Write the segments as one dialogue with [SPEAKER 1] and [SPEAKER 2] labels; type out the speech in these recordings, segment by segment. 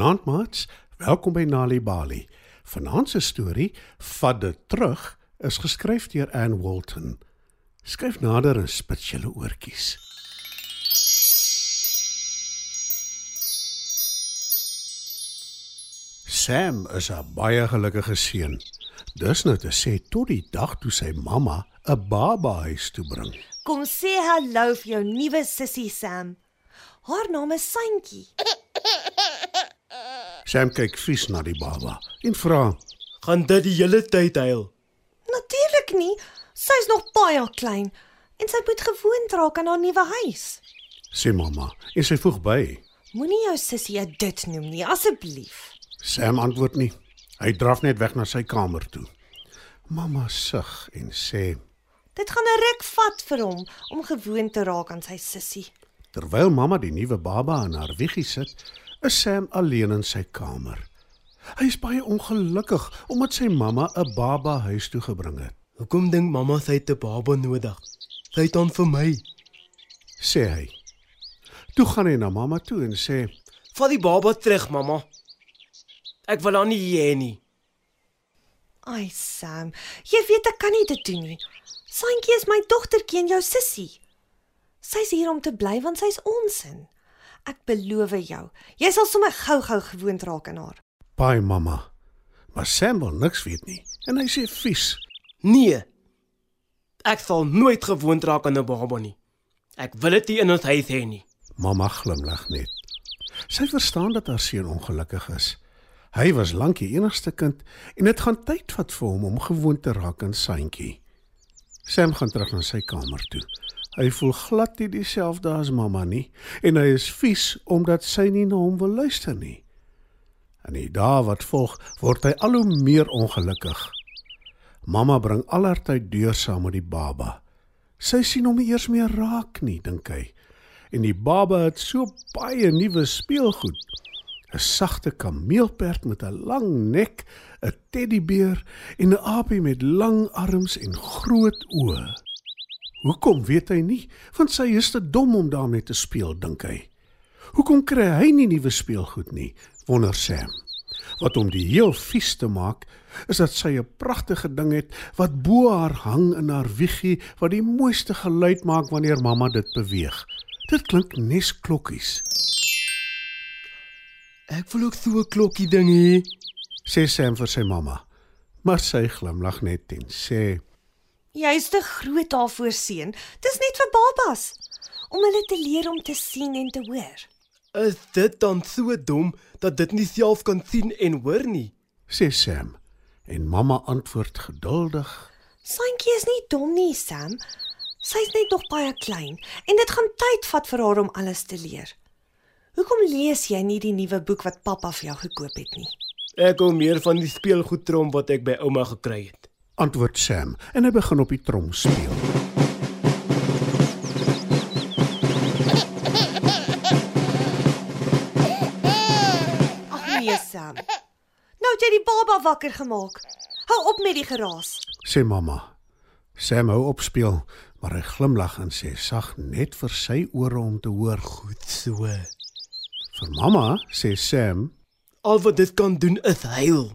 [SPEAKER 1] Goeienaand maats. Welkom by Nali Bali. Vanaand se storie, Vat dit terug, is geskryf deur Anne Walton. Skryf nader en spit julle oortjies. Sam is 'n baie gelukkige seun. Dis nou te sê tot die dag toe sy mamma 'n baba huis toe bring.
[SPEAKER 2] Kom sê hallo vir jou nuwe sussie Sam. Haar naam is Santjie.
[SPEAKER 1] Sam kyk vies na die baba en vra:
[SPEAKER 3] Gaan dit die hele tyd huil?
[SPEAKER 2] Natuurlik nie. Sy's nog baie klein en sy moet gewoond raak aan haar nuwe huis.
[SPEAKER 1] "Sê mamma," en sy voeg by.
[SPEAKER 2] Moenie jou sussie dit noem nie, asseblief.
[SPEAKER 1] Sam antwoord nie. Hy draf net weg na sy kamer toe. Mamma sug en sê:
[SPEAKER 2] Dit gaan 'n ruk vat vir hom om gewoond te raak aan sy sussie.
[SPEAKER 1] Terwyl mamma die nuwe baba in haar wieggie sit, is Sam alleen in sy kamer. Hy is baie ongelukkig omdat sy mamma 'n baba huis toe gebring het.
[SPEAKER 3] Hoekom dink mamma sy het 'n baba nodig? Sy het hom vir my.
[SPEAKER 1] Sê hy. Toe gaan hy na mamma toe en sê:
[SPEAKER 3] Vat die baba terug, mamma. Ek wil haar nie hê nie.
[SPEAKER 2] Ai Sam, jy weet ek kan nie dit doen nie. Santjie is my dogtertjie en jou sussie. Sy's hier om te bly want sy's ons in. Ek beloof jou, jy sal sommer gou-gou gewoond raak aan haar.
[SPEAKER 1] "Pai mamma." Maar Sam wil niks weet nie en hy sê vies.
[SPEAKER 3] Nee. Ek sal nooit gewoond raak aan 'n baba nie. Ek wil dit nie in ons huis hê nie.
[SPEAKER 1] Mamma glimlag net. Sy verstaan dat haar seun ongelukkig is. Hy was lank die enigste kind en dit gaan tyd vat vir hom om gewoon te raak aan Santjie. Sam gaan terug na sy kamer toe. Hy voel glad nie dieselfde as mamma nie en hy is vies omdat sy nie na hom wil luister nie. In die dae wat volg, word hy al hoe meer ongelukkig. Mamma bring alertyd deur saam met die baba. Sy sien hom nie eers meer raak nie, dink hy. En die baba het so baie nuwe speelgoed. 'n Sagte kameelperd met 'n lang nek, 'n teddybeer en 'n aapie met lang arms en groot oë. Hoekom weet hy nie? Want sy is te dom om daarmee te speel, dink hy. Hoekom kry hy nie nuwe speelgoed nie? Wonder Sam. Wat hom die heel vies te maak, is dat sy 'n pragtige ding het wat bo haar hang in haar wieggie wat die mooiste geluid maak wanneer mamma dit beweeg. Dit klink nes klokkies.
[SPEAKER 3] Ek wil ook so 'n klokkie ding hê.
[SPEAKER 1] Sê Sam vir sy mamma. Maar sy glimlag net en sê:
[SPEAKER 2] Jy's te groot daarvoor seun. Dis net vir babas om hulle te leer om te sien en te hoor.
[SPEAKER 3] Is dit dan so dom dat dit nie self kan sien en hoor nie?
[SPEAKER 1] sê Sam. En mamma antwoord geduldig:
[SPEAKER 2] Santjie is nie dom nie, Sam. Sy's net nog baie klein en dit gaan tyd vat vir haar om alles te leer. Hoekom lees jy nie die nuwe boek wat pappa vir jou gekoop het nie?
[SPEAKER 3] Ek wil meer van die speelgoedtrom wat ek by ouma gekry het.
[SPEAKER 1] Antwoord Sam en hy begin op die trom speel.
[SPEAKER 2] Ag nee, Sam. Nou het jy die baba wakker gemaak. Hou op met die geraas.
[SPEAKER 1] sê mamma. Sam hou op speel, maar hy glimlag en sê sag net vir sy ore om te hoor.
[SPEAKER 3] Goed so.
[SPEAKER 1] Vir mamma sê Sam,
[SPEAKER 3] Al wat dit kan doen is huil.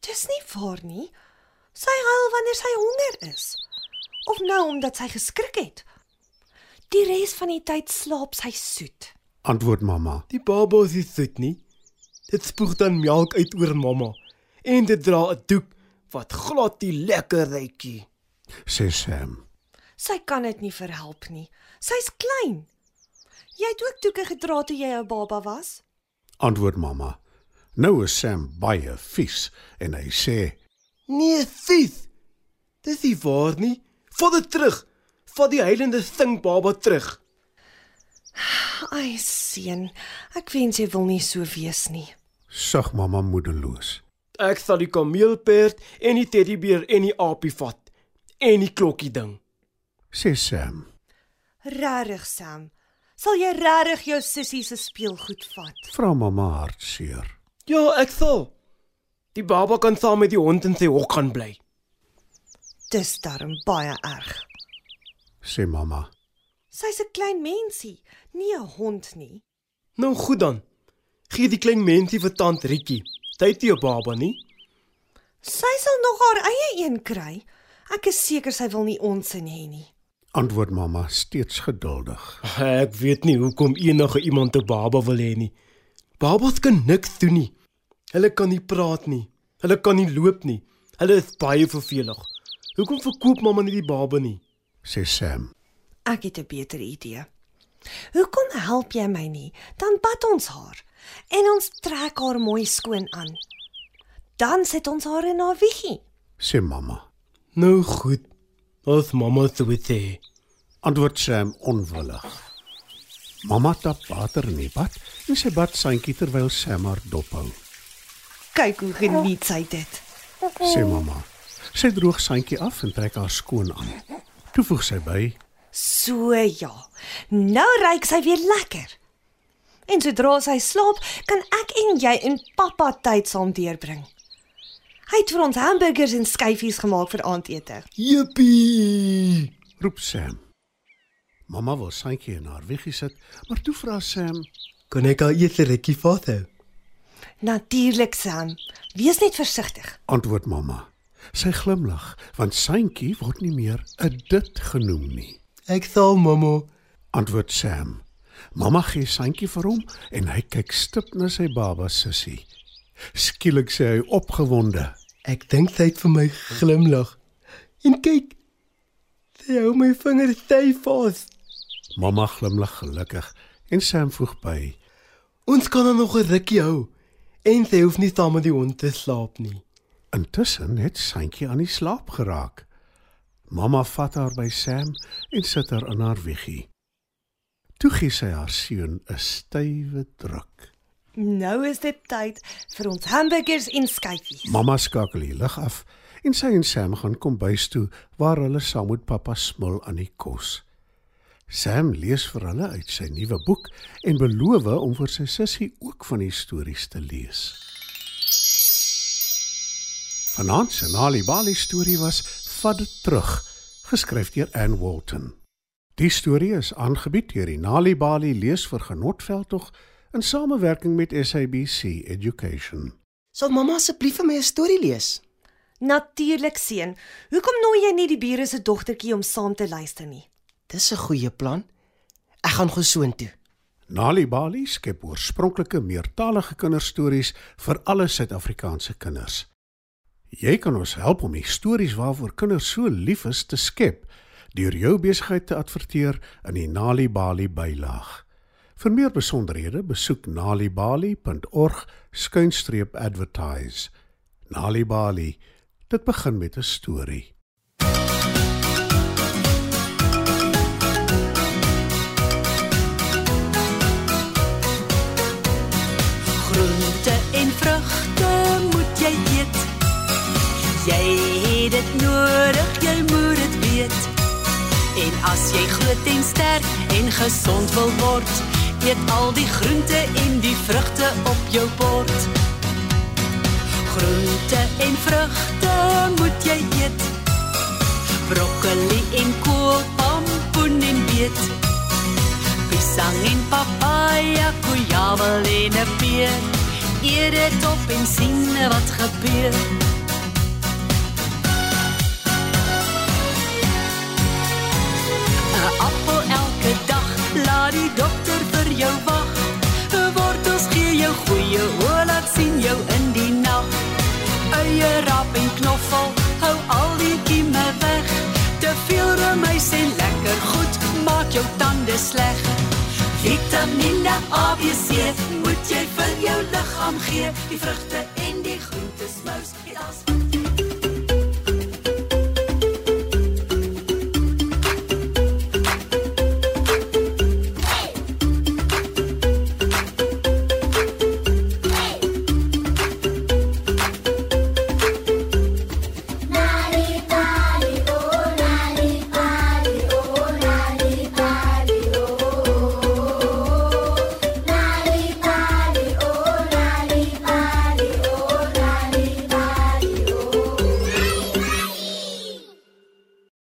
[SPEAKER 2] Dis nie waar nie. Sy huil wanneer sy honger is of nou omdat sy geskrik het. Die res van die tyd slaap sy soet.
[SPEAKER 1] antwoord mamma.
[SPEAKER 3] Die baba is nie soet nie. Dit spoeg dan melk uit oor mamma en dit dra 'n doek wat glad nie lekker ruikie.
[SPEAKER 1] sê Sam.
[SPEAKER 2] Sy kan dit nie verhelp nie. Sy's klein. Jy het ook doeke gedra toe jy 'n baba was?
[SPEAKER 1] Antwoord mamma. Nou is Sam baie vies en hy sê,
[SPEAKER 3] Nee, vies. Dis nie waar nie. Vat dit terug. Vat die heilende sting baba terug.
[SPEAKER 2] Ai seun, ek wens jy wil nie so wees nie.
[SPEAKER 1] sug mamma moedeloos.
[SPEAKER 3] Ek sal die kameelperd en die teddybeer en die aapie vat en die klokkie ding.
[SPEAKER 1] Sê Sam.
[SPEAKER 2] Regtig, Sam. Sal jy regtig jou sussie se speelgoed vat?
[SPEAKER 1] Vra mamma hartseer.
[SPEAKER 3] Ja, ek sal. Die baba kan saam met die hond in sy hok gaan bly.
[SPEAKER 2] Dis darm baie erg.
[SPEAKER 1] Sê mamma.
[SPEAKER 2] Sy's 'n klein mensie, nie 'n hond nie.
[SPEAKER 3] Nou goed dan. Gee die klein mensie vir tant Rikkie. Sy het nie 'n baba nie.
[SPEAKER 2] Sy sal nog haar eie een kry. Ek is seker sy wil nie ons in hê nie.
[SPEAKER 1] Antwoord mamma steeds geduldig.
[SPEAKER 3] Ek weet nie hoekom enige iemand 'n baba wil hê nie. Babas kan niks doen nie. Hulle kan nie praat nie. Hulle kan nie loop nie. Hulle is baie vervelig. Hoekom verkoop mamma nie die baba nie?
[SPEAKER 1] sê Sam.
[SPEAKER 2] Ek het 'n beter idee. Hoekom help jy my nie? Dan bad ons haar en ons trek haar mooi skoon aan. Dan sit ons haar in haar wieggie.
[SPEAKER 1] sê mamma.
[SPEAKER 3] Nou goed. As mamma sou sê.
[SPEAKER 1] Antwoord Sam onwillig. Mamma tap water in die bad en sy bad Santjie terwyl Sam haar dophou.
[SPEAKER 2] Kyk hoe geniet sy dit.
[SPEAKER 1] Sê mamma. Sy droog Santjie af en trek haar skoon aan. Toe voeg sy by:
[SPEAKER 2] So ja. Nou ryk sy weer lekker. En sodra sy slaap, kan ek en jy en pappa tyd saam deurbring. Hy het vir ons hamburgers en skyfies gemaak vir aandete.
[SPEAKER 3] Jippie!
[SPEAKER 1] roep Sam. Mamma wil Santjie in haar wieggie sit, maar toe vra Sam:
[SPEAKER 3] Kan ek al eers 'n rukkie vathou?
[SPEAKER 2] Natuurlik, Sam. Wees net versigtig.
[SPEAKER 1] Antwoord mamma. Sy glimlag, want Santjie word nie meer 'n dit genoem nie.
[SPEAKER 3] Ek sal mamma.
[SPEAKER 1] Antwoord Sam. Mamma gee Santjie vir hom en hy kyk stip na sy baba sussie. Skielik sê hy opgewonde:
[SPEAKER 3] Ek dink sy het vir my glimlag. En kyk. Sy hou my vinger styf vas.
[SPEAKER 1] Mamma glimlag gelukkig en Sam voeg by:
[SPEAKER 3] Ons kan haar nog 'n rukkie hou. En sy hoef nie saam met die hond te slaap nie.
[SPEAKER 1] Intussen het Santjie aan die slaap geraak. Mamma vat haar by Sam en sit haar in haar wieggie. Toe gee sy haar seun 'n stywe druk.
[SPEAKER 2] Nou is dit tyd vir ons hamburgers en skyfies.
[SPEAKER 1] Mamma skakel die lig af en sy en Sam gaan kombuis toe waar hulle saam met pappa smil aan die kos. Sam lees vir hulle uit sy nuwe boek en beloof om vir sy sussie ook van die stories te lees. Vanaand se Nali Bali storie was Vat dit terug, geskryf deur Anne Walton. Die storie is aangebied deur die Nali Bali lees vir Genotveldtog in samewerking met SABC Education.
[SPEAKER 4] Sal mamma asseblief vir my 'n storie lees?
[SPEAKER 2] Natuurlik, seun. Hoekom nooi jy nie die bure se dogtertjie om saam te luister nie?
[SPEAKER 4] Dis 'n goeie plan. Ek gaan gou soontoe.
[SPEAKER 1] Nali Bali skep oorspronklike meertalige kinderstories vir alle Suid-Afrikaanse kinders. Jy kan ons help om die stories waarvoor kinders so lief is te skep deur jou besigheid te adverteer in die Nali Bali bylaag. Vir meer besonderhede, besoek nalibali.org/advertise. Nali Bali. Dit begin met 'n storie.
[SPEAKER 5] Vrugte moet jy eet. Jy het dit nodig, jy moet dit weet. En as jy groot en sterk en gesond wil word, eet al die groente en die vrugte op jou bord. Groente en vrugte moet jy eet. Broccoli en kool, pompoen en beet. Pisang en papaya, guava en 'n peer. Eet dit op en sien wat gebeur. 'n Appel elke dag, laat die dokter vir jou wag. 'n Wortels gee jou goeie hoë, laat sien jou in die nag. Eie rap en knoffel, hou al die kieme weg. Te veel remuis en lekker goed maak jou tande sleg. Vitamiene A, B, C gee. Die vrugte